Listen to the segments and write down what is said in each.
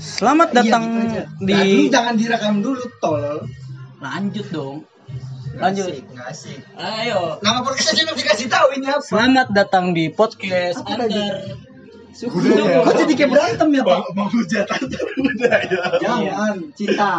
Selamat datang Iya, gitu di Nah, jangan direkam dulu tol. lanjut dong. Lanjut. Ngasih, ngasih. Ayo. Nama podcastnya belum dikasih tahu ini apa. Selamat datang di podcast Apa Suku. Budaya. Kok jadi kayak berantem ya, Pak? Mau hujatan budaya. Jangan, cinta.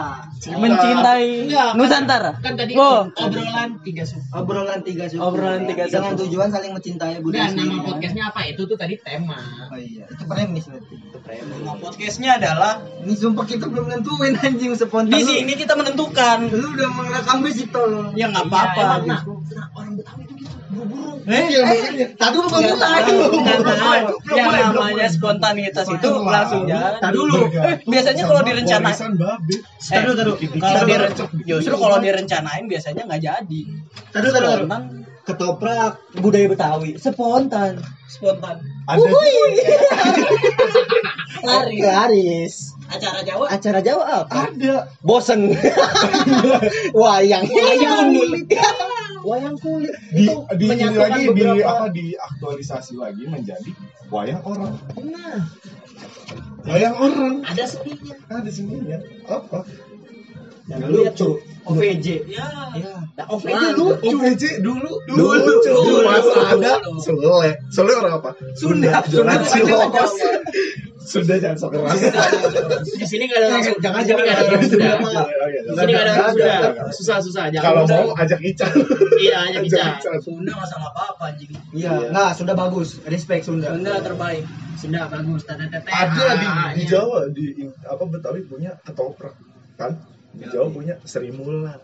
Mencintai Enggak, kan- Nusantara. kan tadi Oh. obrolan tiga suku. Obrolan tiga suku. Obrolan tiga Dengan suku. tujuan saling mencintai budaya Dan nama ya. podcastnya apa? Itu tuh tadi tema. Oh iya, itu premis berarti. Nama podcastnya adalah Ini sumpah kita belum nentuin anjing spontan. di sini kita menentukan. Lu udah merekam sih tol. Ya nggak Iya, apa-apa. emang, nah, nah, orang Betawi itu buru-buru. Eh, Iya, makanya. Tadi lu belum belum Yang namanya spontanitas itu langsung jalan. Dulu. Eh, biasanya kalau direncanain. Eh, kalau justru kalau direncanain biasanya nggak jadi. Spontan, Ketoprak budaya Betawi spontan. spontan. Ada Lari. Laris. Acara Jawa Acara Jawa apa? ada. Bosen. Wayang. Wayang. Wayang kulit. Di Itu di menyatukan lagi di beberapa- apa diaktualisasi lagi menjadi wayang orang. Nah, Wayang orang. Ada seninya. Ada sini ya. Apa? yang lucu. OVJ. Ya. Ya. Nah, OVJ lucu. OVJ dulu Dulu. lucu. Dulu. Mas ada Dulu. Sule. Sule orang apa? Sunda. Sunda. Sunda jangan sok keras. Di sini nggak ada orang Sunda. Jangan, Di sini nggak ada jangan. orang Sunda. Jangan. Di sini nggak ada orang Nggak Sunda. ada. Susah susah. Jangan Kalau mau ajak Ican. Iya aja bisa. Sunda nggak salah apa-apa anjing. Iya, nah sudah bagus. Respect Sunda. Sunda terbaik. Sunda bagus. Tanda tete. Ada di, Ah, di iya. Jawa di apa Betawi punya ketoprak kan? Di Jawa punya Sri Mulat.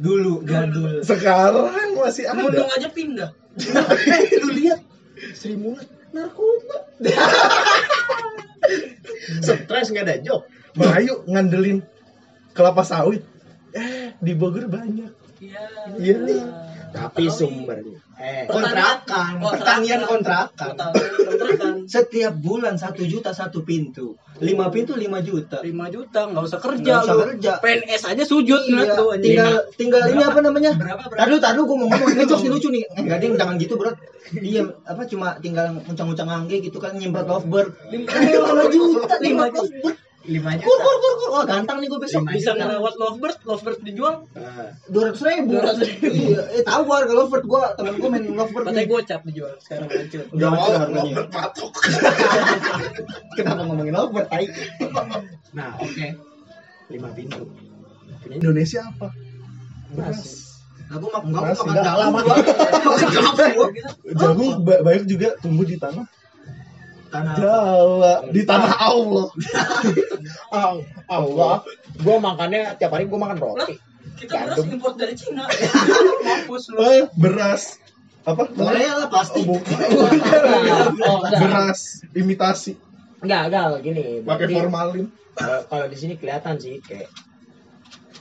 Dulu jadul. Sekarang masih Mundung ada. aja pindah. Lu lihat Sri Mulat narkoba. Stres nggak ada job. Bayu ngandelin kelapa sawit. Eh, di Bogor banyak. Iya. Iya. Tapi sumbernya. Eh. Kontrakan, pertanian kontrakan. Kontrakan. Setiap bulan satu juta satu pintu, lima pintu lima juta. 5 juta nggak usah kerja Nggak usah lu. kerja. PNS aja sujud Iya, anjing. tinggal tinggal ini apa namanya? Berapa, berapa? Tadu tadu gue mau ngomong ini jokes lucu nih. Enggak ding jangan gitu bro. Dia apa cuma tinggal nguncang-nguncang angge gitu kan nyemprot lovebird. Lima juta, lima juta. Lima Kur kur kur kur. Wah ganteng nih gue besok. bisa ngerawat lovebird, lovebird dijual. Dua ratus ribu. 200.000. Iya, eh tahu gua harga lovebird gua temen gua main lovebird. Katanya nih. gocap dijual sekarang hancur. Udah mau hancur harganya. mau patok. Kenapa ngomongin lovebird? Tai. Nah oke. Lima pintu. Indonesia apa? beras. Aku mak enggak makan gua. Jagung ba- banyak juga tumbuh di tanah Tanah Jawa, di tanah Allah. Ah, Allah. Gua makannya tiap hari gua makan roti. Kita beras Gandum. import dari Cina. Mampus lu. Eh, beras apa? Korea lah pasti. Oh. Oh, beras imitasi Enggak, enggak gini. pakai formalin. Kalau kalau di sini kelihatan sih kayak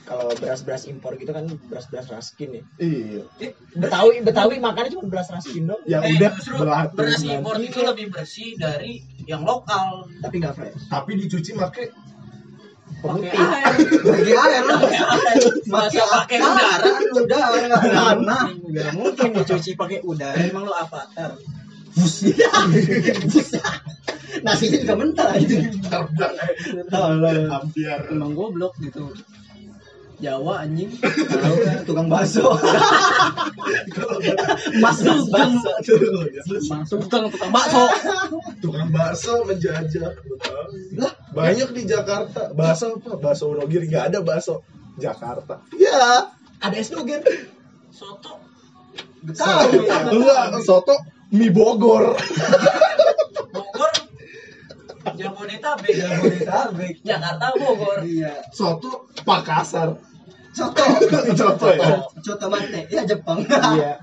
kalau beras-beras impor gitu kan beras-beras raskin ya. Iya. Betawi Betawi makannya cuma beras raskin dong, Ya Eh, udah berarti. beras impor itu lebih bersih dari yang lokal. tapi nggak fresh. Tapi dicuci pakai Pakai Pemutih. air. Bagi air lah. Masa pakai udara? Udara tanah. Gak mungkin dicuci pakai udara. Emang lu avatar. Nasinya juga mentah itu. terbang. Hampir. Emang goblok gitu. Jawa anjing. Tahu kan tukang bakso. Mas mas bakso tuh. Masuk tukang tukang bakso. Tukang bakso menjajah. Lah, banyak di Jakarta. Bakso apa? Bakso Wonogiri nggak ada bakso Jakarta. Ya, Ada es doger. Soto. Tahu. enggak soto mie. Bogor. Jabodetabek. Jabodetabek. Jakarta Bogor. Iya. Soto Pakasar. Soto. Soto ya. Coto mate. Ya Jepang. Iya.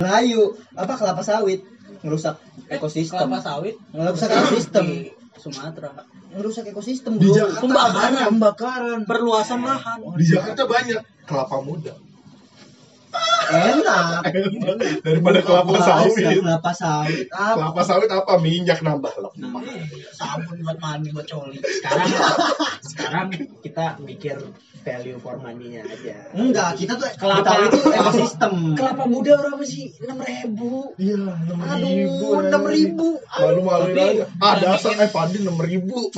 Melayu. Apa kelapa sawit. Ngerusak ekosistem. Kelapa sawit. Ngerusak ekosistem. Sumatera. Ngerusak ekosistem. Di. Jakarta Pembakaran. Pembakaran. Perluasan lahan. Di Jakarta banyak kelapa muda. Enak. Daripada Buka kelapa sawit. Kelapa sawit. Apa? Kelapa sawit apa? Minyak nambah lemak. sabun buat mandi buat coli sekarang sekarang kita mikir value for money-nya aja Enggak, kita tuh Kelapa. Itu ekosistem. kelapa muda berapa sih enam ribu Iya, enam aduh enam ribu Malu-maluin Tapi- aja. Ah, dasar eh Padi enam ribu.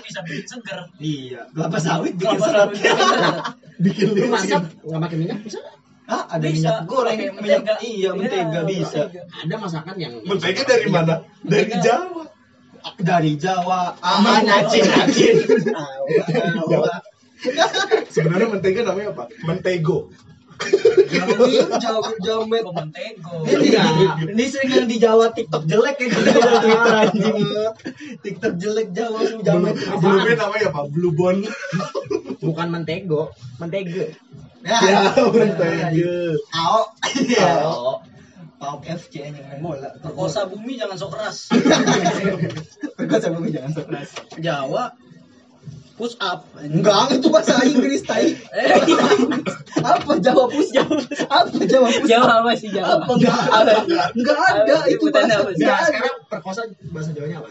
bisa bikin seger Iya, kelapa sawit bikin Kelapa serat. sawit bikin seger. Bikin lu masak nggak pakai minyak bisa nggak? Ah, ada Bisa, minyak goreng, pakai minyak mentega. iya, mentega Iya, bisa. mentega. ada masakan yang Mentega dari mana? Dari Mentega. Jawa. Dari Jawa. Aman, acin, acin. Sebenarnya mentega namanya apa? Mentego. Jawa, Jawa, Jawa. Kok mentego Ini, ini sering yang di Jawa TikTok jelek ya kalau Twitter anjing. TikTok jelek Jawa Jawa. Belum, belumnya namanya apa? Blue Bond. bukan mentego mentega Ya, Ya, mentega. Ao. Oh Pauk FC yang main bola. perkosa bumi jangan sok keras Perkosa bumi jangan sok keras. Jawa push up Enggak, itu bahasa Inggris tai. eh Apa Jawa pus Jawa? Apa Jawa pus? Jawa apa sih Jawa Apa enggak ada? Enggak ada Apa? itu bahasa. Enggak Nah, sekarang perkosa bahasa Jawanya apa?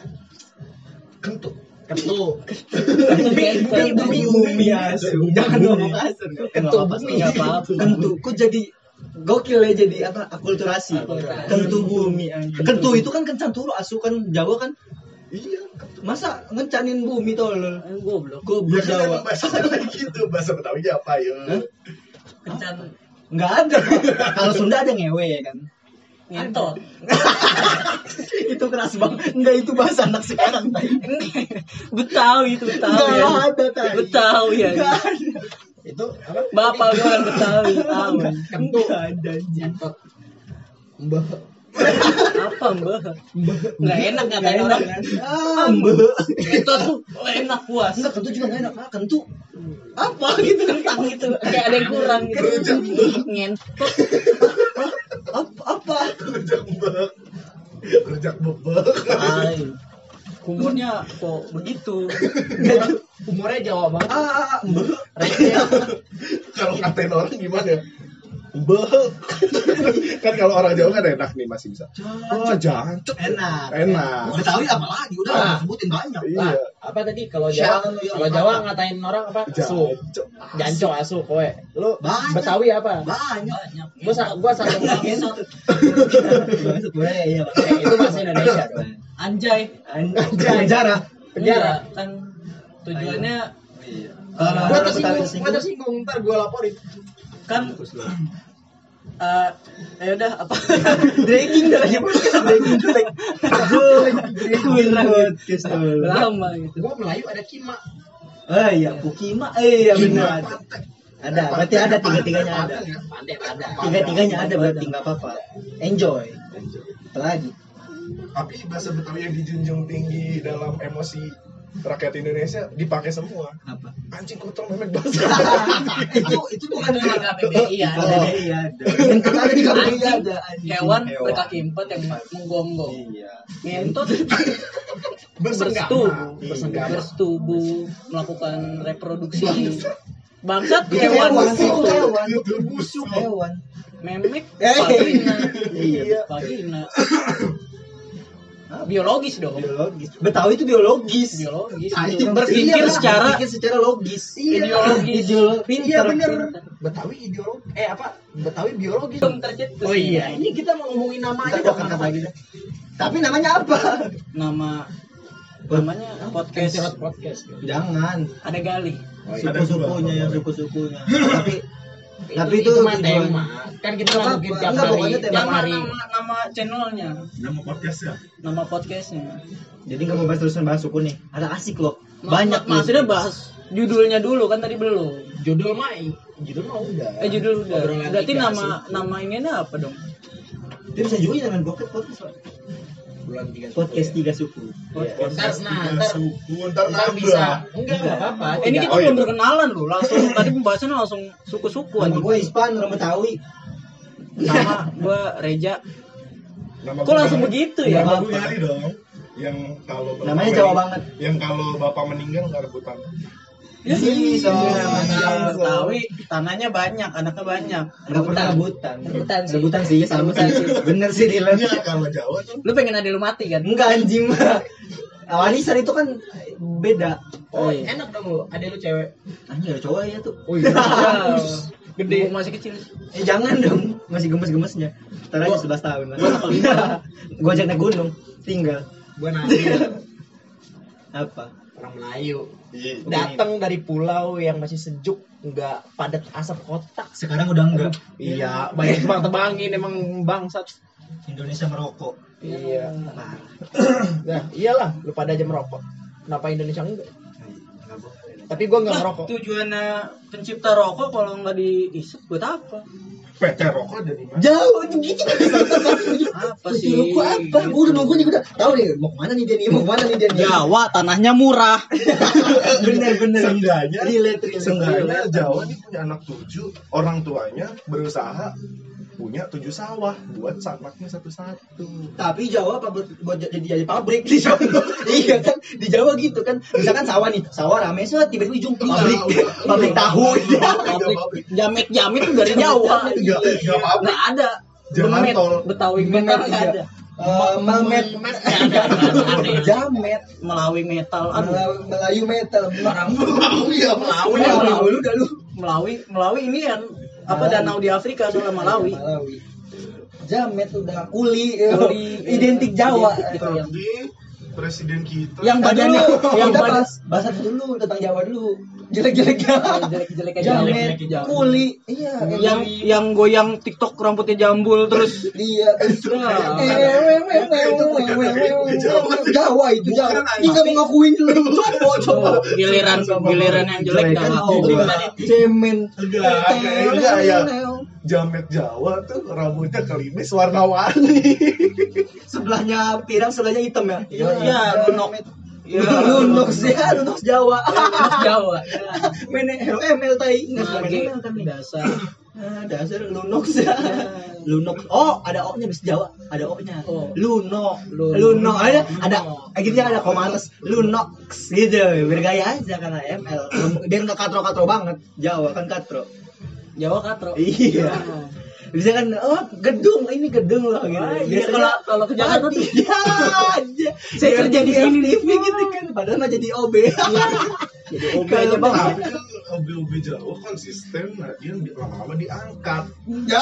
Kentut. Ketu. bumi Bumi bumi bumi asu. Jangan ngomong kasar. Kentut bumi. Kentu, kok jadi gokil ya jadi apa akulturasi kentu bumi kentu itu kan kencan turu asu kan Jawa kan Iya. masa ngencanin bumi tolol Eh, goblok. Ya goblok kan Jawa emang bahasa gitu. Bahasa Betawinya apa ya? kencan. Nggak ada. Kalau Sunda ada ngewe ya kan? Ngentot. Itu keras banget. Enggak itu bahasa anak sekarang tadi Betawi itu Betawi ya. Nggak ada tadi Betawi ya. Nggak ada. Itu apa? bapak gue orang Betawi tahu Kentu ada anjing. Mbah. Apa mbak nggak enak ngatain orang Ah, mbak. ngentot tuh enak puas Enggak, kentu juga enggak enak. Ah, kentu. Apa gitu? kentang gitu kayak ada yang kurang gitu ngentot Apa? apa? Rujak mbak. Rujak bebek. Umurnya kok begitu Umurnya Jawa banget. Ah, ah, ah, mbak. Kalau ngatain orang gimana ya? Mbak. kan kalau orang Jawa kan enak nih masih bisa. Wah, jancok. Enak. Enak. Betawi apa lagi? Udah Ah. sebutin banyak. Iya. Apa tadi kalau Jawa? Yang Kalau. Jawa ngatain orang apa? Asu. Jancok. Janco asu kowe. Lu Banyak. Betawi apa? Banyak. banyak Gua gua satu Ngentot. Masuk gue ya. Eh, itu bahasa Indonesia dong. anjay Anjay. Penjara. Penjara. Enggak, kan tujuannya Iya. Gua Kalau tersinggung, gua tersinggung, ntar gua laporin. Kan eh ya udah apa Breaking dah lagi breaking jelek. Jelek. Podcast. lama gitu Gua Melayu ada kima. Oh iya, Pukima. Eh iya benar. Ada, berarti ada tiga-tiganya ada. Pandai ada. Tiga-tiganya ada berarti nggak apa-apa. Enjoy. Apalagi? Tapi bahasa Betawi yang dijunjung tinggi dalam emosi rakyat Indonesia dipakai semua. Apa? Anjing kotor memek bahasa. itu itu bukan KBBI ada. Oh, iya ada. Yang kita ada di KBBI Anjing. ada. anjing. hewan berkaki empat yang menggonggong Iya. ngentot bersetubuh bersetubuh melakukan reproduksi bangsat hewan itu hewan. Busuk. Hewan. memek Eh. vagina Iya. vagina biologis dong Biologis. Betawi itu biologis. biologis Anjing, berpikir iya, secara berpikir secara logis. ideologis Ideolo- pinter Iya bener. pinter. Betawi ideologi. Eh apa? Betawi biologis. belum tercetus Oh iya, ini kita mau ngomongin aja dong. angkat lagi. Tapi namanya apa? nama namanya podcast Podcast podcast. Jangan. ada gali Oh, iya. Suku-sukunya yang suku-sukunya. Tapi Tapi itu itu tema. Kan kita masukin apa- tiap enggak, hari. Tiap nama hari. nama nama channelnya Nama podcastnya. nama podcastnya jadi nggak mau bahas terusan bahas suku nih. Ada asik loh. Banyak ma- maksudnya bahas judulnya dulu kan tadi belum Judul mah judul mah udah. eh judul udah berarti nama suku. nama ininya apa dong Itu bisa juga jangan podcast podcast. Bulan tiga suku, Podcast ya. tiga suku. Iya. Podcast Ntar, nah, tiga ntar, suku, ntar ntar nambah. bisa. Enggak, enggak apa-apa. Eh, ini kita Oh, iya. belum berkenalan loh langsung tadi pembahasannya langsung suku-suku Nama aja gue Ispan, orang Betawi. nama gua Reja Nama kok langsung begitu ya Nama gue nyari dong. Yang kalau Namanya Jawa banget. Yang kalau bapak meninggal nggak rebutan. Isi so. Orang Betawi tanahnya banyak, anaknya banyak. Rebutan. Rebutan. Rebutan sih. Rebutan sih, sama sih. Bener sih Dilan. Iya, kalau Jawa tuh Lu pengen ada lu mati kan? Enggak anjing mah. Warisan itu kan beda. Oh, enak dong lu. Ada lu cewek. Anjing ada cowok ya tuh. Oh iya. Gede. Masih kecil. Eh jangan dong, masih gemes-gemesnya. Ntar aja 11 tahun lah. Gua ajak naik gunung, tinggal. Gua nanya Apa? Orang Melayu. Iya. Datang dari pulau yang masih sejuk, nggak padat asap kotak. Sekarang udah enggak. Iya, banyak tebang tebangin emang bangsat. Indonesia merokok. Iya. Nah, iyalah, lu pada aja merokok. Kenapa Indonesia enggak? Tapi gua nggak Lah, merokok. tujuannya pencipta rokok kalau nggak diisep buat apa? PT rokok ada di mana? Jauh begitu kan Apa Sih, gua apa? Gua udah nunggu nih, udah tahu nih mau ke mana nih dia nih, mau ke mana nih dia nih. Jawa tanahnya murah. bener bener. Relate, relate. Seenggaknya Jawa nih punya anak tujuh, orang tuanya berusaha punya tujuh sawah buat anaknya satu-satu. Tapi Jawa apa buat, buat jadi jadi pabrik di Jawa. iya kan di Jawa gitu kan. Misalkan sawah nih, sawah rame set tiba-tiba ujung pabrik. pabrik tahu. Pabrik jamit-jamit tuh dari Jawa. Nggak ada. Jalan tol. Betawi metal nggak iya. ada. Eh, Melmet, Jamet, Melawi metal. Aduh. Melayu, metal, Mau ya. Melawi, Melawi. Melawi, Melawi ini kan apa Malawi. danau di Afrika soalnya Malawi. Malawi. Jamet udah kuli, Kuli. identik Jawa. Identik gitu. Tapi presiden kita Yang badannya dulu, yang badan bahas, bahas satu dulu tentang Jawa dulu. Jelek-jelek. Jamet, Jelek-jelek aja. kuli, iya. Yang yang goyang TikTok rambutnya jambul terus Iya. Jawa itu Jawa. Ini nggak mau ngakuin lu. Coba coba. giliran giliran yang jelek Jelek kan. Cemen. Ya. Jamet Jawa tuh rambutnya kelimis warna-warni. Sebelahnya pirang, sebelahnya hitam ya. Iya, lunok. Ya, Lunox ya, Lunox Jawa. Jawa. ML tai, nggak suka main Lagi ML tapi. dasar. Ah, dasar Lunox ya. Lunox. Oh, ada O-nya bisa Jawa. Ada O-nya. Oh. Luno. Luno. Ada ada kan ada koma atas. Lunox gitu. Biar gaya aja karena ML. Biar nggak katro-katro banget. Jawa kan katro. Jawa katro. Iya. Bisa kan oh gedung ini gedung loh gitu. Ah, iya, kalau kalau ke Jakarta tuh Iya aja. Saya kerja di sini gitu kan. Padahal mah jadi OB. jadi OB aja bang. Tapi kan OB-OB Jawa konsisten, nah dia lama-lama diangkat. Ya.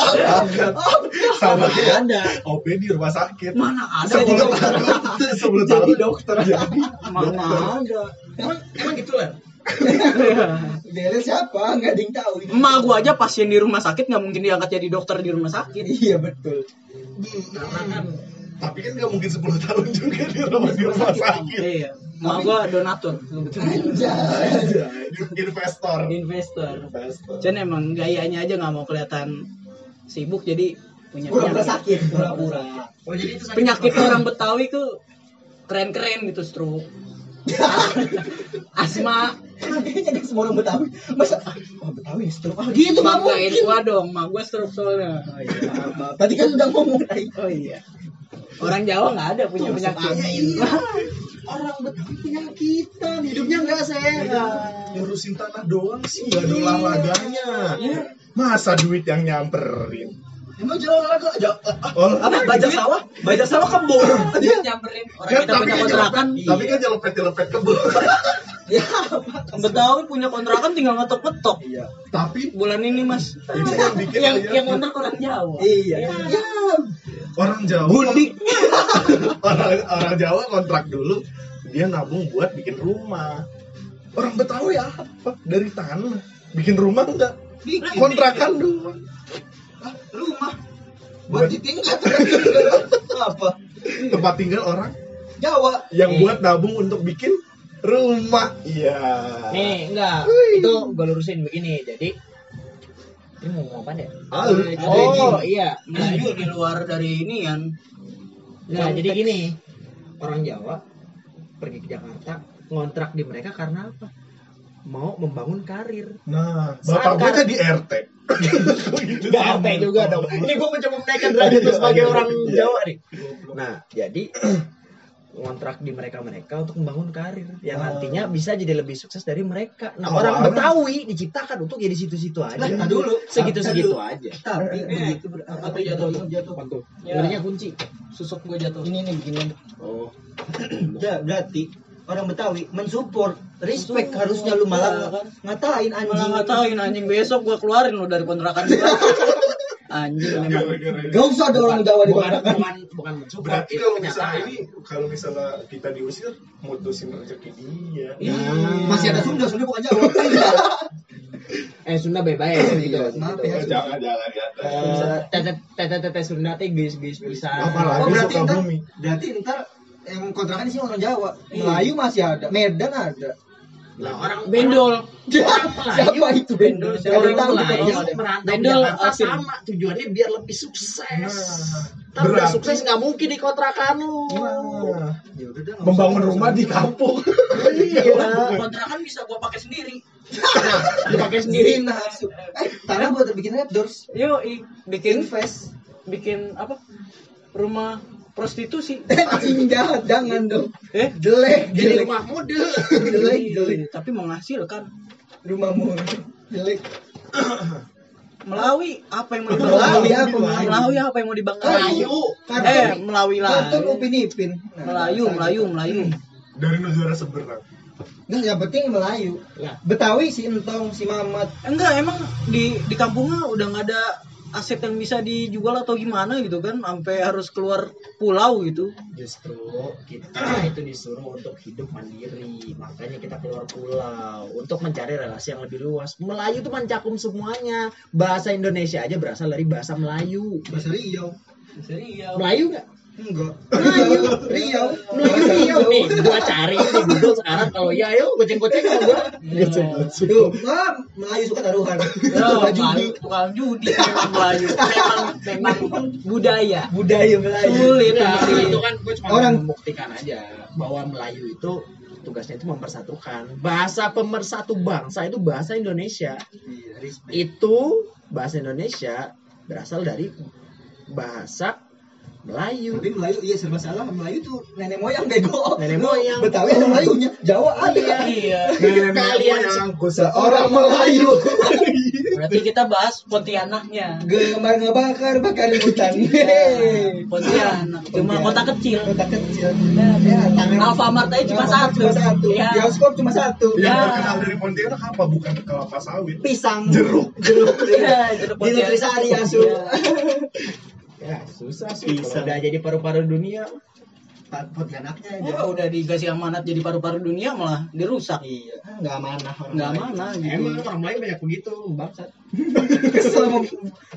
Sama kayak ada. OB di rumah sakit. Mana ada Sebelum tahun, sebelum Jadi tahun dokter. jadi mana ada. Emang emang gitu lah. Bele siapa? Enggak ada yang tahu. Emak gua aja pasien di rumah sakit nggak mungkin diangkat jadi dokter di rumah sakit. Iya betul. Karena kan tapi kan nggak mungkin 10 tahun juga di rumah di rumah sakit. Iya. Emak gua donatur. Anjay. Investor. Investor. Investor. Cuman emang gayanya aja nggak mau kelihatan sibuk jadi punya Pura-pura penyakit. sakit, pura-pura. oh jadi itu sakit Penyakit apa? orang Betawi tuh keren-keren gitu stroke. Asma, Kayaknya semua orang Betawi. Masa oh Betawi stroke. Ah, gitu nggak mungkin. gua dong, mak gua stroke soalnya. Oh, iya. Tadi kan udah ngomong tadi. Oh iya. Orang Jawa nggak ada punya penyakit. Iya. Orang Betawi penyakitan, hidupnya nggak sehat. Ngurusin tanah doang sih nggak ada olahraganya. Iya. Masa duit yang nyamperin? Emang jual olahraga aja. Oh, Apa? Bajak sawah? Bajak sawah kebun. Dia nyamperin orang kan kita tapi punya kan kontrakan. tapi kan nyelepet kebun. Ya. Betawi punya kontrakan tinggal ngetok-ngetok. Iya. tapi Bulan ini mas. itu yang bikin yang aja. yang kontrak orang Jawa. Iya. Ya. orang Jawa Gundik. orang orang Jawa kontrak dulu dia nabung buat bikin rumah orang Betawi apa dari tanah bikin rumah enggak kontrakan doang Ah, Rumah. Buat ditinggal. Apa? tempat tinggal orang Jawa. yang Nih. buat nabung untuk bikin rumah iya Nih, enggak. Itu gue lurusin begini. Jadi ini mau ngomong apa ya? Ah, Oh, iya. Melayu di luar dari ini kan. Nah, jadi gini. Orang Jawa pergi ke Jakarta ngontrak di mereka karena apa? Mau membangun karir. nah bapak gue Saat- jadi RT gitu Gak RT juga dong. Ini gue mencoba menaikkan derajat lu sebagai orang Jawa nih. Nah, jadi ngontrak di mereka mereka untuk membangun karir yang Oh. nantinya bisa jadi lebih sukses dari mereka. Nah Oh, orang Betawi diciptakan untuk jadi situ-situ aja. Nah, dulu. segitu segitu Nah, aja. Tapi Eh, begitu apa tuh jatuh tuh? jatuh. Apa tuh? Ya. Kunci. Susuk gue jatuh. Ini nih begini. Oh. Ya, berarti orang Betawi mensupport, respect Mensupport, harusnya lu malah ya kan? ngatain anjing. Malah ngatain anjing besok gue keluarin lo dari kontrakan gua. anjing memang. Gara-gara- Gak usah ada orang Jawa di Bukan bukan bukan Berarti kalau misalnya ini kalau misalnya kita diusir mutusin rezeki dia. Ih, Nah. Masih ada Sunda, Sunda bukan Jawa. Eh Sunda bebas ya gitu. Maaf ya. Jangan jangan ya. Eh, tete tete tete Sunda teh geus geus bisa. Apalagi Oh, berarti ntar, berarti ntar yang kontrakan di sini orang Jawa. Melayu masih ada, Medan ada. Lah orang Bendol. orang Melayu Siapa itu Bendol? Siapa orang tahu Melayu merantau Bendol, Jakarta sama tujuannya biar lebih sukses. Nah, Tapi udah berarti- sukses nggak mungkin di kontrakan lu. Nah, Ya udah dah, nggak membangun rumah di kampung. Iya. Kontrakan bisa gue pakai sendiri. Dipakai sendiri. Sendiri nah. Eh, tanah buat bikin red doors. Yo, bikin Invest. bikin apa? Rumah prostitusi. Anjing jahat, jangan dong. Eh, Jelek, Jadi rumah model. Jelek, jelek. tapi menghasilkan. Rumahmu jelek. Melawi apa yang mau Melawi apa, Melawi? Melawi apa yang mau dibanggakan? Melayu. Eh, Melawi lah. kartun Upin Ipin. Nah, Melayu, Melayu, Melayu. Dari negara seberang. Nah, yang penting Melayu. Lah. Betawi si Entong, si Mamat. Enggak, emang di di kampungnya udah nggak ada aset yang bisa dijual atau gimana gitu kan sampai harus keluar pulau gitu Justru kita itu disuruh untuk hidup mandiri, makanya kita keluar pulau untuk mencari relasi yang lebih luas. Melayu itu mencakup semuanya. Bahasa Indonesia aja berasal dari bahasa Melayu. Bahasa Riau. serius Melayu nggak? Enggak. Melayu. Riau. Melayu Riau nih. Gua cari di Google sekarang kalau iya ayo goceng-goceng sama gua. Tuh, ah, Melayu suka taruhan. Oh, Suka judi. Tukang judi memang Melayu memang memang budaya Budaya Melayu. sulit Nah, itu kan gue cuma Orang- membuktikan aja bahwa Melayu itu tugasnya itu mempersatukan. Bahasa pemersatu bangsa itu bahasa Indonesia. Iya. Itu bahasa Indonesia berasal dari bahasa Melayu. Tapi Melayu iya serba salah. Melayu tuh nenek moyang bego. Nenek moyang. Betawi ada Melayunya. Jawa ada. iya Kalian Aku seorang Melayu. berarti kita bahas Pontianaknya Gemar ngebakar bakar di hutan. Pontianak cuma kota kecil Kota kecil. Ya, tangan. Alfamart aja cuma satu Cuma satu. Iya. Bioskop cuma satu. Yang Ya. terkenal dari Pontianak apa? Bukan kelapa sawit. Pisang. Jeruk. Jeruk. Iya, jeruk Di Pontianak. Nutrisari asu. Ya susah sih. Bisa. Udah jadi paru-paru dunia. Pontianaknya Ya, aja. udah dikasih amanat jadi paru-paru dunia malah dirusak Iya, nggak amanah orang nggak lain. mana gitu Emang orang lain banyak begitu, bangsat. Kesel mau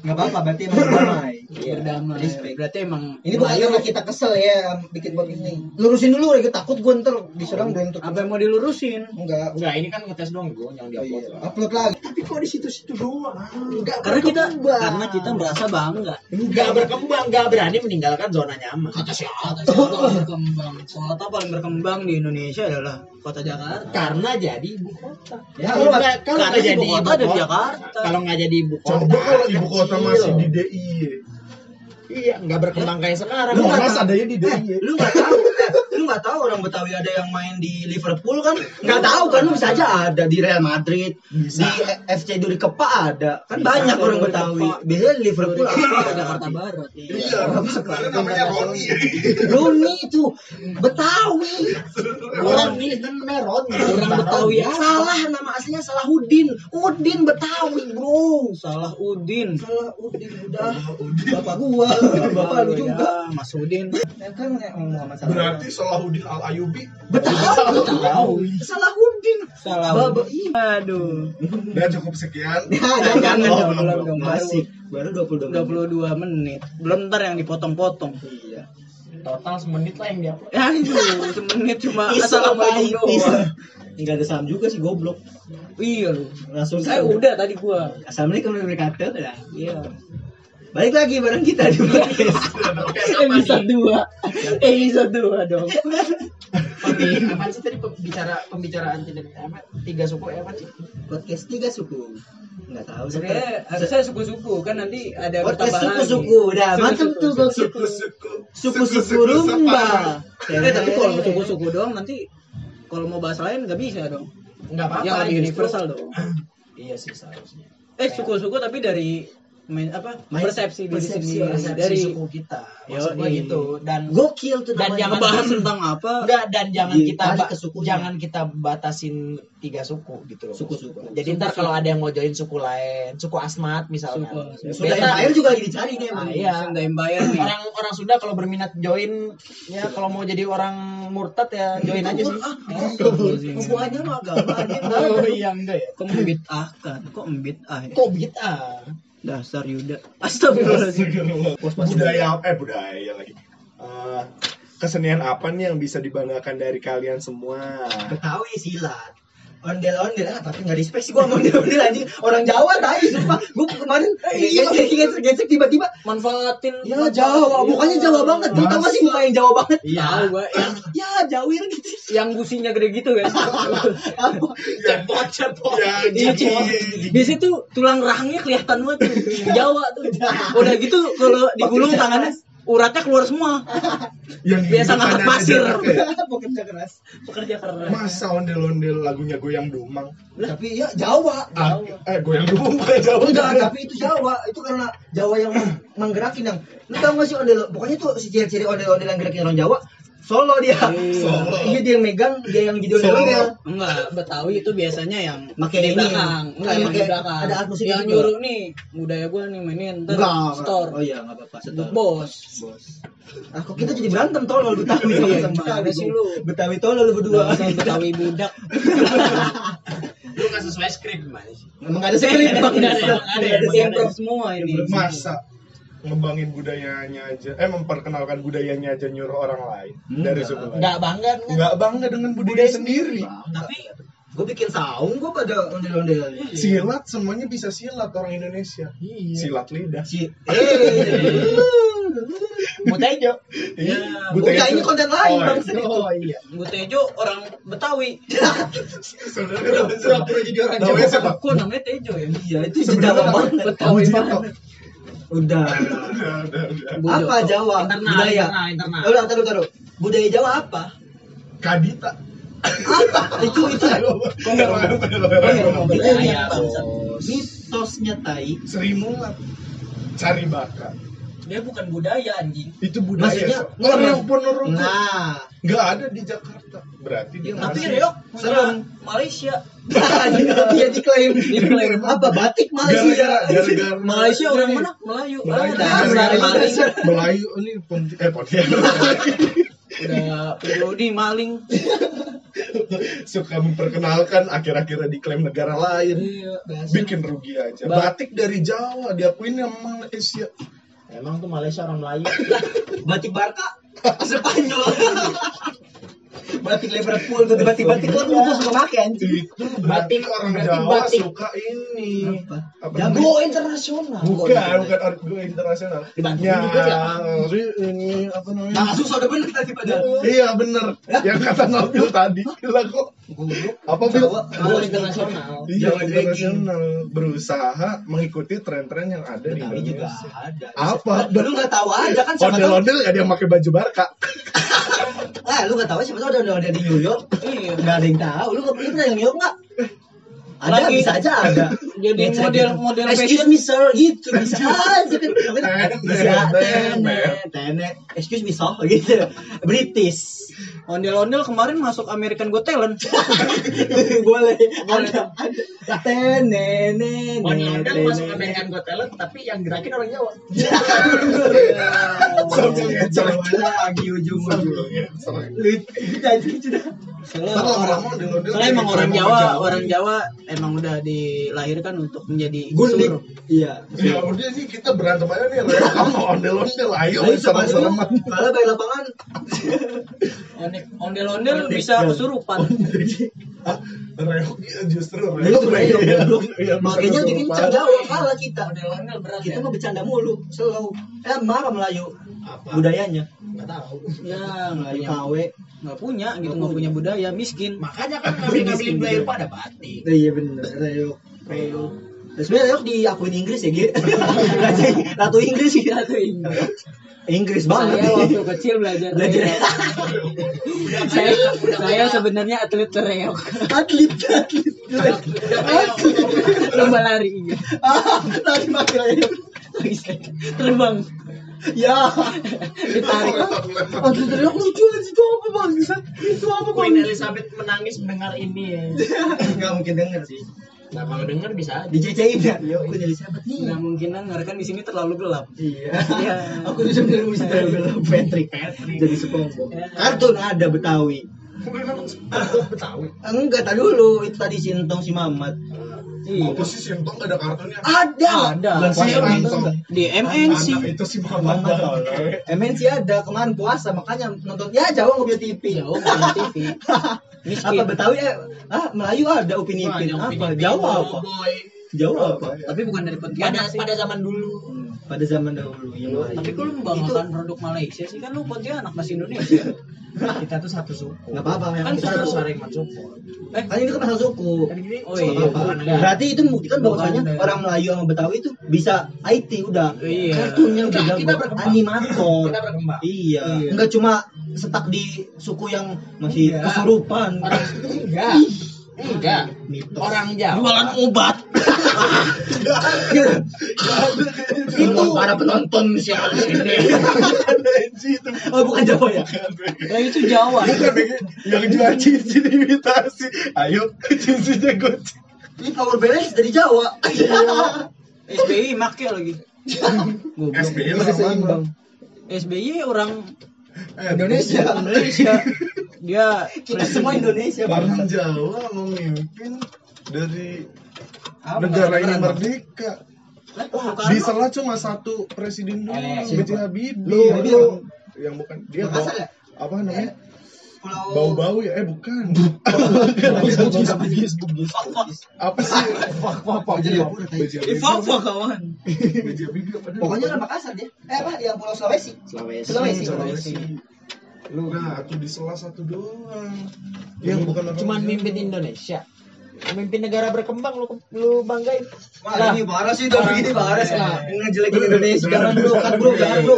nggak apa-apa berarti emang damai. berdamai Respect. berarti emang Ini bukan karena kita kesel ya bikin buat ini. Lurusin dulu, gue takut gue ntar diserang belum tuh. apa yang mau dilurusin Enggak. Enggak, ini kan ngetes dong, gue jangan diupload. Iya. lah. Upload lagi. Tapi kok di situ-situ doang? Enggak karena kita karena kita merasa bangga Enggak berkembang, enggak berani meninggalkan zona nyaman. kata siapa kata siapa berkembang kota paling berkembang di Indonesia adalah kota Jakarta Karena jadi ibu kota. Ya, kalau nggak kalau karena nggak jadi ibu kota di Jakarta. Kalau nggak jadi ibu kota. Coba kalau ibu kota masih di DIY. Iya, nggak berkembang kayak sekarang. Lu nggak adanya di Eh, DIY. lu nggak tahu, eh, nggak tahu orang Betawi ada yang main di Liverpool kan? Nggak tahu kan? Lu bisa aja ada di Real Madrid, Bisa. di FC Duri Kepa ada. Kan Bisa. banyak orang Duri Betawi. Biasanya di Liverpool apa? Jakarta Barat Iya, sebenarnya namanya Roni. Roni itu Betawi. Orang ini kan meron. orang Betawi Salah nama aslinya Salahuddin. Udin Betawi, Bro. salah Udin Salah Udin udah. Bapak gua, bapak lu juga. ya, Mas Udin Ya kan ya, ngomong sama. Berarti Salahuddin Al Ayubi. Betawi. Salahuddin. salah Baba, Udin iya. aduh Dan cukup sekian. Ya, jangan jangan dong, belum, belum belum. Masih baru 22 22 menit belum ntar yang dipotong-potong Iya. Total semenit lah yang dia. ya itu semenit cuma assalamualaikum pisau. doang Enggak ada salam juga sih goblok. iya lu Langsung saya udah tadi gua Assalamualaikum warahmatullahi wabarakatuh. Ya. iya Balik lagi bareng kita di podcast. episode 2 episode 2 dong Tapi apa sih tadi pembicara pembicaraan tidak apa tiga suku ya apa sih? podcast tiga suku. Enggak tahu sebenarnya harusnya suku-suku kan nanti ada Podcast suku-suku. Udah, mantap tuh, Bang. suku-suku. Suku-suku. Suku-suku rumba. Eh tapi kalau suku-suku doang nanti kalau mau bahasa lain nggak bisa dong. nggak apa-apa Yang universal dong. iya sih seharusnya Eh suku-suku tapi dari main apa Main- persepsi diri persepsi sendiri orang persepsi dari suku kita maksud gua Yoi. gitu dan Gokil tuh Dan jangan ngebahas tentang apa enggak dan jangan Ditarik kita ke sukunya. jangan kita batasin tiga suku gitu loh Suku-suku. jadi ntar kalau ada yang mau join suku lain suku asmat misalnya Suku- Sudah Beta- Empire juga lagi dicari nih emang. Ah, iya. Sunda Empire nih. orang orang Sunda kalau berminat join ya kalau mau jadi orang murtad ya join aja sih Hubungannya sama agama oh iya enggak ya Kok membit ah kan? Kok membit ah ya? kok bid'ah Dasar Yuda. Astagfirullahaladzim. budaya eh budaya lagi Eh, kesenian apa nih yang bisa dibanggakan dari kalian semua Betawi silat. Ondel-ondel ah, tapi nggak respect sih gua sama ondel-ondel anjing. Orang Jawa tadi sumpah. Gua kemarin gesek-gesek tiba-tiba Manfaatin ya Jawa, mukanya Jawa banget. Lu tau gak sih muka yang Jawa banget? Iya, tahu gua yang Ya, Jawir gitu. yang gusinya gede gitu kan. Apa? cepot cepot ya Iya, jadi Di situ tulang rahangnya kelihatan banget tuh. Jawa tuh. Udah gitu kalau digulung tangannya uratnya keluar semua. yang Biasa ngangkat pasir. Pekerja keras. Pekerja keras. masa ondel-ondel lagunya goyang dumang Tapi ya Jawa. Ah, eh goyang dumang bukan Jawa Enggak, tapi itu Jawa. Itu karena Jawa yang meng- menggerakin yang lu tau gak sih ondel pokoknya tuh si ciri-ciri ondel-ondel yang gerakin orang Jawa Solo dia. Solo. Iya dia yang megang, dia yang jadi ondel-ondel. Enggak, Betawi itu biasanya yang Pakai di ini. belakang. Enggak, yang di Pakai- belakang. ada alat musik yang juga. nyuruh nih, budaya gua nih mainin ntar Enggak, store. Oh iya, enggak apa-apa. Setor. Bos. Bos. Ah, kok kita jadi berantem tolol Betawi Iya, sama gimana sih lu? Betawi tolol lu berdua. Betawi budak. lu nggak sesuai skrip mas Emang gak ada skrip Bang. Enggak ada, ada. semua ini. masa ngebangin budayanya aja. Eh memperkenalkan budayanya aja nyuruh orang lain. Dari suku lain nggak bangga kan nggak bangga dengan budaya sendiri. Tapi gue bikin saung gue pada ondel-ondel. silat semuanya bisa silat orang Indonesia. Silat lidah. Si eh. Mutejo iya Bukan ini konten lain Oh, Bang. oh iya. Butejo orang Betawi. Sebenarnya Pura-pura jadi orang Jawa. siapa? Kok namanya Tejo ya? Iya, itu Jawa banget. Betawi banget. Udah. Udah, udah, udah. Apa Jawa? internal Budaya. internal internal Udah, taruh taruh. Budaya Jawa apa? Kadita Apa? itu itu. Mitosnya tai. Sri Mulat cari bakat Dia bukan budaya anjing. itu budaya Maksudnya, so. orang yang menurut Nah, nggak ada di Jakarta berarti dia Tapi Reok Serem. Malaysia. dia diklaim. Diklaim. Apa batik Malaysia? gara-gara Malaysia orang mana? Melayu. Melayu. Ah, maling. dasar. Melayu ini Ponti- eh Pontianak Udah Prodi maling. suka memperkenalkan akhir-akhirnya diklaim negara lain Iya. bikin rugi aja Ba- batik dari Jawa diakuin sama Malaysia emang tuh Malaysia orang Melayu Batik Barca. Spanyol. batik Liverpool tuh batik-batik kan gue suka pakai anjing. itu batik orang berarti Jawa batik. suka ini Apa? Jago. internasional bukan bukan art go internasional juga dia. ini apa namanya Nah, susah udah bener tadi pada. iya bener yang kata Nabil tadi gila kok apa Bil? Jawa. internasional Iya, Jawa internasional berusaha mengikuti tren-tren yang ada di Indonesia. ada. Apa? Lu nggak tahu aja kan. Ondel-ondel gak ada yang pakai baju Barca. Ah, lu nggak tahu siapa tahu ada ondel di New York. Iya. Nggak ada yang tahu. Lu nggak pernah ke New York nggak? Ada, Lagi. bisa aja ada. Jadi Bisa model- gitu. model Excuse fashion. me sir, gitu bisa aja kan. Bisa, Tenet. tenet, tenet. Excuse me sir, gitu. British. Ondel-ondel kemarin masuk American Got Talent. Boleh. Ada, ada. Tenet, nenet, Ondel-ondel masuk. American Got Talent tapi yang gerakin orang Jawa lagi jadi sudah. Soalnya emang orang Jawa, orang Jawa emang udah dilahirkan untuk menjadi Gundik. suruh. Iya. Ya udah nih kita berantem aja nih sama ondel-ondel ayo Ayo sama serem-sereman. Kalau balik lapangan. Ondel- Ondel-ondel Ondel. bisa kesurupan. Reo justru Reo. Itu Reo, goblok. Iya, Makanya kesurupan. kencang Jawa kalah kita. Ondel-ondel berat Kita ya. mah bercanda mulu, selalu. Eh, marah Melayu apa budayanya. nggak tahu Ya, nggak Melayu punya, KW. nggak punya gitu, nggak punya budaya, miskin. makanya kan ngambil ngambilin budaya pada batik Iya bener, Reo. Reo. Dan sebenarnya Reok diakuin Inggris ya, Gi. Raja Ratu Inggris sih. Satu Inggris. Inggris Saya banget. waktu kecil belajar Belajar. saya saya sebenarnya atlet reok. atlet, atlet. Lomba lari. iya. Ah, tadi pakai Reok. Terbang. Ya. Ditarik. Atlet Reok lucu aja itu apa bang? Itu apa Queen bang? Elizabeth menangis mendengar ini ya. Gak mungkin denger sih. Nah kalau denger bisa aja. Dicecein ya. Yo, Queen Elizabeth nih. nggak mungkin denger kan di sini terlalu gelap Iya. Iya. Aku tuh sebenarnya bisa terlalu Patrick. Jadi SpongeBob. Kartun ada Betawi. Betawi. Enggak, tadi dulu itu tadi Sintong si Mamat. Iya. Apa sih Sintong gak ada kartunya? Ada. Ada. Bulan Si di MNC Anak itu si Mama Mama. MNC ada kemarin puasa makanya nonton ya Jawa nggak punya TV. Jauh punya TV. Apa Miskin. Betawi ya? Ah, Melayu ada Upin Ipin. Apa? Jawa apa? Jawa apa? tapi bukan dari Pada Pontianak sih pada zaman dulu. Pada zaman dahulu ya. Melayu. tapi kalau membanggakan produk Malaysia sih kan lu Pontianak masih Indonesia Kita tuh satu suku. Nggak apa-apa, Kan memang kita kita harus saling mensupport. Kan ini kan pasal suku. Kan gini. Oh iya. apa-apa. Bukan negara. Berarti itu membuktikan bahwasanya orang Melayu sama Betawi itu bisa IT udah. Iya. Kartunnya udah Kita-. Animator. Kita berkembang. Iya. Iya. Enggak cuma setak di suku yang masih Enggak. kesurupan. Orang enggak. Enggak. Orang Jawa. jualan obat itu para penonton siapa sini? Oh bukan Jawa ya? ya itu Jawa yang jual cincin imitasi. Ayo cincinnya gue. Ini power balance dari Jawa. SBY make lagi. SBY seimbang. SBY orang Eh, Indonesia. Indonesia dia Kita semua Indonesia. Orang Bang. Jawa memimpin dari negara ini merdeka. Soekarno. Di sela cuma satu presiden doang, Eh, B.J. Habibie. Lu, yang, lu. yang bukan dia ya? apa namanya? Pulau Bau-bau ya? Eh bukan. apa sih? Fak fak fak. Jadi apa? B.J. Eh, Habibie. Fafa kawan? Pokoknya orang Makassar dia. Eh apa? Yang Pulau Sulawesi. Sulawesi. Sulawesi. Sulawesi. Nah, itu di sela satu doang. Yang bukan Cuman mimpin Indonesia. Memimpin negara berkembang lu lu banggain. Wah, ini parah sih udah begini parah sih. Nah. Ngejelekin Indonesia. Jangan bro, kan bro, jangan bro.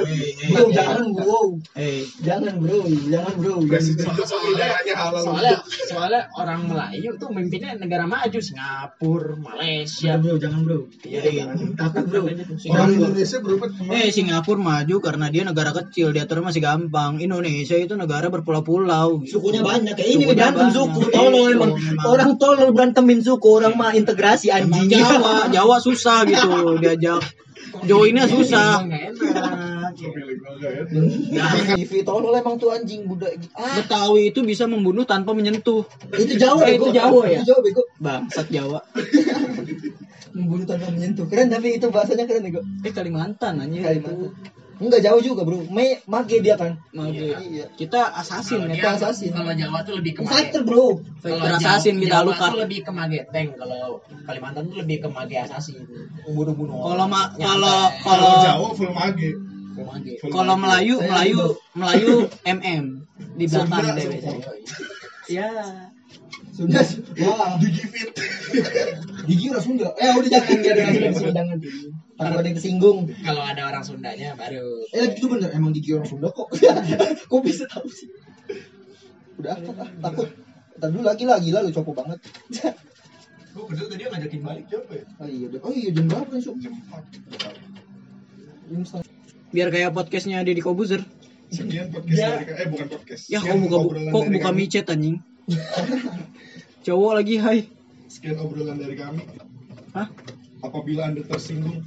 Bro, jangan bro. eh Jangan bro, jangan bro. Presiden Jokowi daerahnya halal. Soalnya soalnya orang Melayu tuh memimpinnya negara maju Singapura, Malaysia. Jangan bro, jangan bro. Iya, jangan. Takut bro. Orang Indonesia berapa Eh Singapura maju karena dia negara kecil diatur masih gampang. Indonesia itu negara berpulau-pulau. Sukunya banyak kayak ini berantem suku. Tolol Iya, emang. Orang tolol berantemin suku, orang mah integrasi anjing. Jawa, Jawa susah gitu diajak. Joinnya susah. Nggak enak. Ya, TV tolol emang tuh anjing budak. Ah, Betawi itu bisa membunuh tanpa menyentuh. itu Jawa Eh, itu Jawa ya? Itu Jawa bego. Bangsat Jawa. Membunuh tanpa menyentuh. Keren tapi itu bahasanya keren bego. Eh Kalimantan anjir Kalimantan. Enggak jauh juga, Bro. Me mage dia kan. Mage. Iya. Kita assassin Kalau ya. Kita assassin. Kalau Jawa tuh lebih ke Fighter, Bro. Fighter assassin kita Jawa lukat. tuh lebih ke mageteng. Kalau Kalimantan tuh lebih ke mage assassin. Bunuh-bunuh. Kalau kalau Kalau kalau Jawa full mage. Mage. Kalau mage. Melayu Saya Melayu. Melayu MM di belakang deh. Ya. Sudah. Wah, Digigit. gigi orang Sunda. Eh, udah jangan jangan jangan jangan. Takut ada yang tersinggung. Kalau ada orang Sundanya baru. Eh, itu bener emang gigi orang Sunda kok. kok bisa tahu sih? Udah ah, ah, takut. Ntar dulu lagi lah, gila lu copo banget. Gue kerja tadi yang ngajakin balik siapa ya? Oh iya, udah. oh iya jam berapa nih, Sob? Jam 4. Jam setengah. Biar kayak podcastnya Deddy Kobuzer. Sekian podcast Ya. dari eh bukan podcast. Ya kok buka kok buka micet anjing. Cowok lagi hai. Sekian obrolan dari kami. Hah? Apabila Anda tersinggung,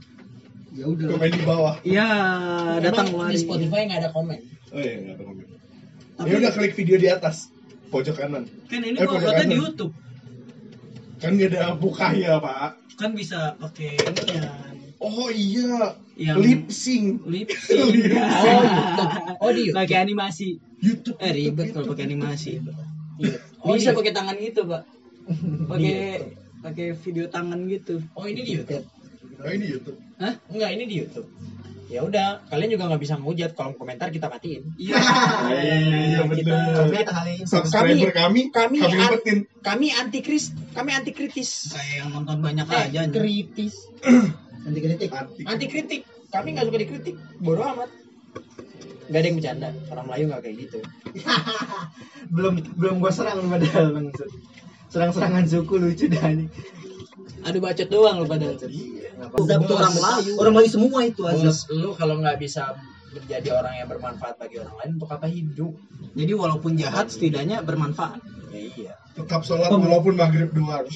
Ya udah. komen di bawah. Iya, datang Emang kemari. di Spotify nggak ada komen. Oh iya, enggak ada komen. Tapi- Ya udah klik video di atas pojok kanan. Kan ini Eh, uploadnya di. YouTube. Kan gak ada buka ya, Pak. Kan bisa pakai ininya. Oh iya, Yang lip sync. lip Lip sync. Oh, YouTube. Oh, di YouTube. Pakai animasi. YouTube. Eh ribet kalau pakai animasi. Oh, Bisa di- pakai tangan gitu, Pak. Pakai pakai video tangan gitu. Oh, ini di YouTube. Oh ini YouTube. Hah? Enggak, ini di YouTube. ya udah kalian juga nggak bisa ngehujat kolom komentar kita matiin Iya. Iya benar. Kita kali ini Subscriber kami, kami kami an- kami anti kris kami anti kritis Kayak yang nonton banyak Eh, aja. nih. kritis nanti kritik. anti kritik kami nggak suka dikritik bodoh amat Gak ada yang bercanda orang Melayu nggak kayak gitu Belum belum gua serang padahal maksud. Serang-serangan suku lucu dah ini. Aduh bacot doang lu pada. Azab Itu orang Melayu. Orang Melayu semua itu bos lu kalau nggak bisa menjadi orang yang bermanfaat bagi orang lain untuk apa hidup Jadi walaupun jahat setidaknya bermanfaat. ya iya Tetap sholat walaupun maghrib doang.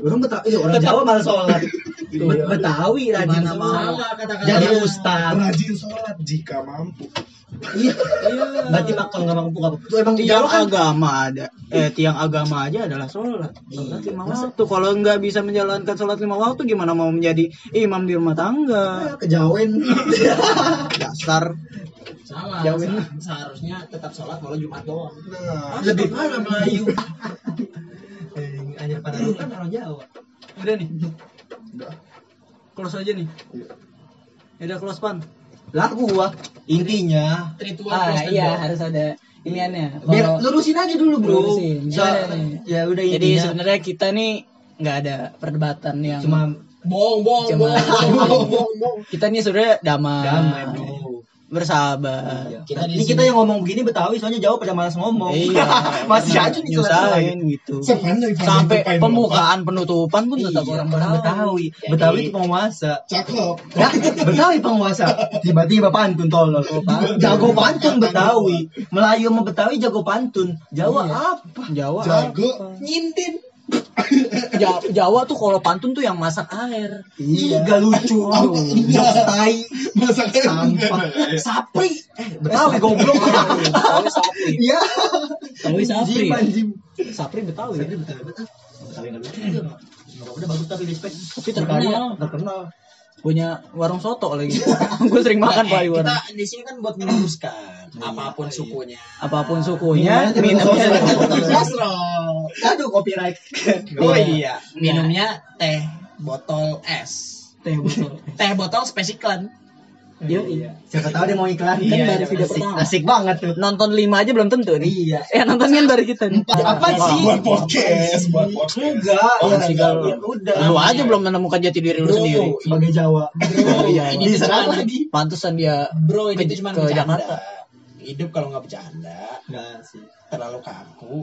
Orang Betawi, iya, orang Jawa malah sholat. Bet- Betawi rajin sholat. Jadi ustad. Rajin sholat jika mampu. Iya. Berarti makan nggak mampu nggak mampu. Itu emang Tiang Jawa kan agama ada. Eh tiang agama aja adalah sholat. Sholat lima waktu. Kalau nggak bisa menjalankan sholat lima waktu gimana mau menjadi imam di rumah tangga? kejawen. Dasar. salah Jauhin. Seharusnya tetap sholat walau Jumat doang Nah, Lebih parah Melayu. Eh, Hanya pada lu kan orang Jawa. Udah nih. Udah. Close aja nih. Ya udah close pan. Lah gua intinya ritual Ah iya harus ada iniannya. biar Kalau- lurusin aja dulu bro. Lurusin. So- ya udah Jadi intinya sebenarnya kita nih nggak ada perdebatan yang cuma bohong bohong Cuma- bohong bohong bohong bohong kita nih sebenarnya damai, damai bro. Bersahabat. Iya. Kita di Ini sini- kita yang ngomong begini Betawi soalnya Jawa pada malas ngomong. Iya. Masih aja nih nyusahin gitu. Sampai pembukaan penutupan pun tetap Iya, orang orang Betawi. Betawi. Betawi itu penguasa. Cakep. Ya, Betawi penguasa. Tiba-tiba pantun tolol. Jago pantun Betawi. Melayu sama Betawi jago pantun. Jawa apa? Jawa. Jago. nyintin Ja- Jawa tuh kalau pantun tuh yang masak air. Iya, gak lucu. Jokes tai. Masaknya Sampah. enggak. Sapri. Eh, Betawi goblok. Betawi Sapri. Iya. Betawi Sapri. Jim. Sapri Betawi. Sapri Betawi. Betawi nggak lucu juga. Udah bagus tapi respect. Tapi terkenal. Terkenal. Punya warung soto lagi. Gue sering makan Eh, pak di warung. kita di sini kan buat meluruskan apa pun sukunya Apa pun sukunya, Sastro. Aduh copyright. oh iya minumnya teh botol es teh botol. teh botol spesiklan Yo, Siapa tahu dia mau iklan. Kan Iya, baru video asik, pertama. asik banget tuh. Nonton lima aja belum tentu nih. Iya. Eh nonton kan dari kita nih. Apa sih? Buat podcast, buat podcast. Enggak. Oh, ya, ya udah. Lu aja belum menemukan jati diri lu Bro, sendiri. sebagai Jawa. Iya, ini Diserang tuh cuma- lagi. Pantesan dia bro ini cuma ke bercanda Jakarta. hidup kalau nggak bercanda Enggak sih. terlalu kaku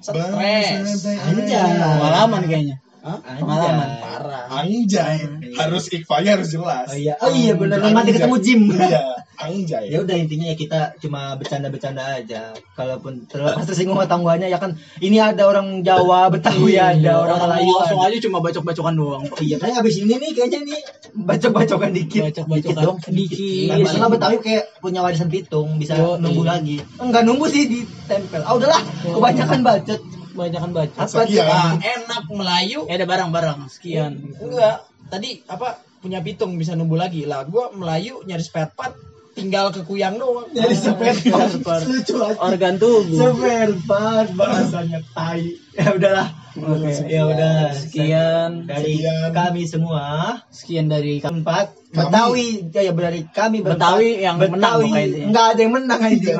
stres. Anjay. pengalaman kayaknya. Hah? Pengalaman. parah Anjay. Harus ikfanya harus jelas. Oh iya, oh iya benar. Mati ketemu Jim. Iya, anjay. ya udah intinya ya kita cuma bercanda-bercanda aja kalaupun terlepas tersinggung sama tangganya ya kan ini ada orang Jawa Betawi ada orang Melayu langsung ada. aja cuma bacok-bacokan doang. Oh iya kayak abis ini nih kayaknya nih bacok-bacokan dikit Bacok-bacokan dikit dong sedikit. Nah, masalah Betawi kayak punya warisan pitung bisa Yo, nunggu iya. lagi enggak nunggu sih ditempel ah udahlah kebanyakan bacot Banyakan bacok. apa Sekian. Ah, enak Melayu Ya ada barang-barang sekian. enggak tadi apa punya pitung bisa numbuh lagi lah gua Melayu nyari spare part tinggal ke kuyang doang jadi spare part Spare part. lucu aja Organ tubuh. spare part bahasanya tai ya udahlah Oke. ya udah Sekian. dari Sekian. kami semua Sekian dari kami. empat Kami. Betawi ya, ya dari kami berempat. Betawi yang menang Betawi pokoknya intinya. nggak ada yang menang aja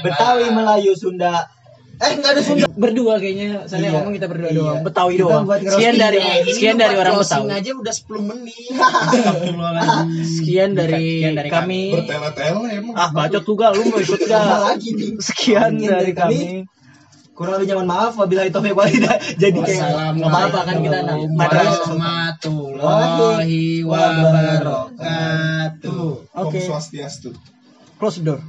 Betawi. Melayu Sunda eh nggak ada Sunda Berdua kayaknya. Saya Iya. ngomong kita berdua Iya. doang. Betawi Kita doang. buat Sekian dari ya. Ini sekian dari orang Betawi. aja udah 10 menit Sekian dari, Sekian dari kami. Bertele-tele emang. Ah bacot juga lu mau ikut Apa gak? lagi nih Sekian dari dari kami. kami. kurang lebih mohon maaf wabillahi taufiq walhidayah jadi kayak Nggak apa-apa kan kita warahmatullahi wabarakatuh Oke. Swastiastu. Close the door.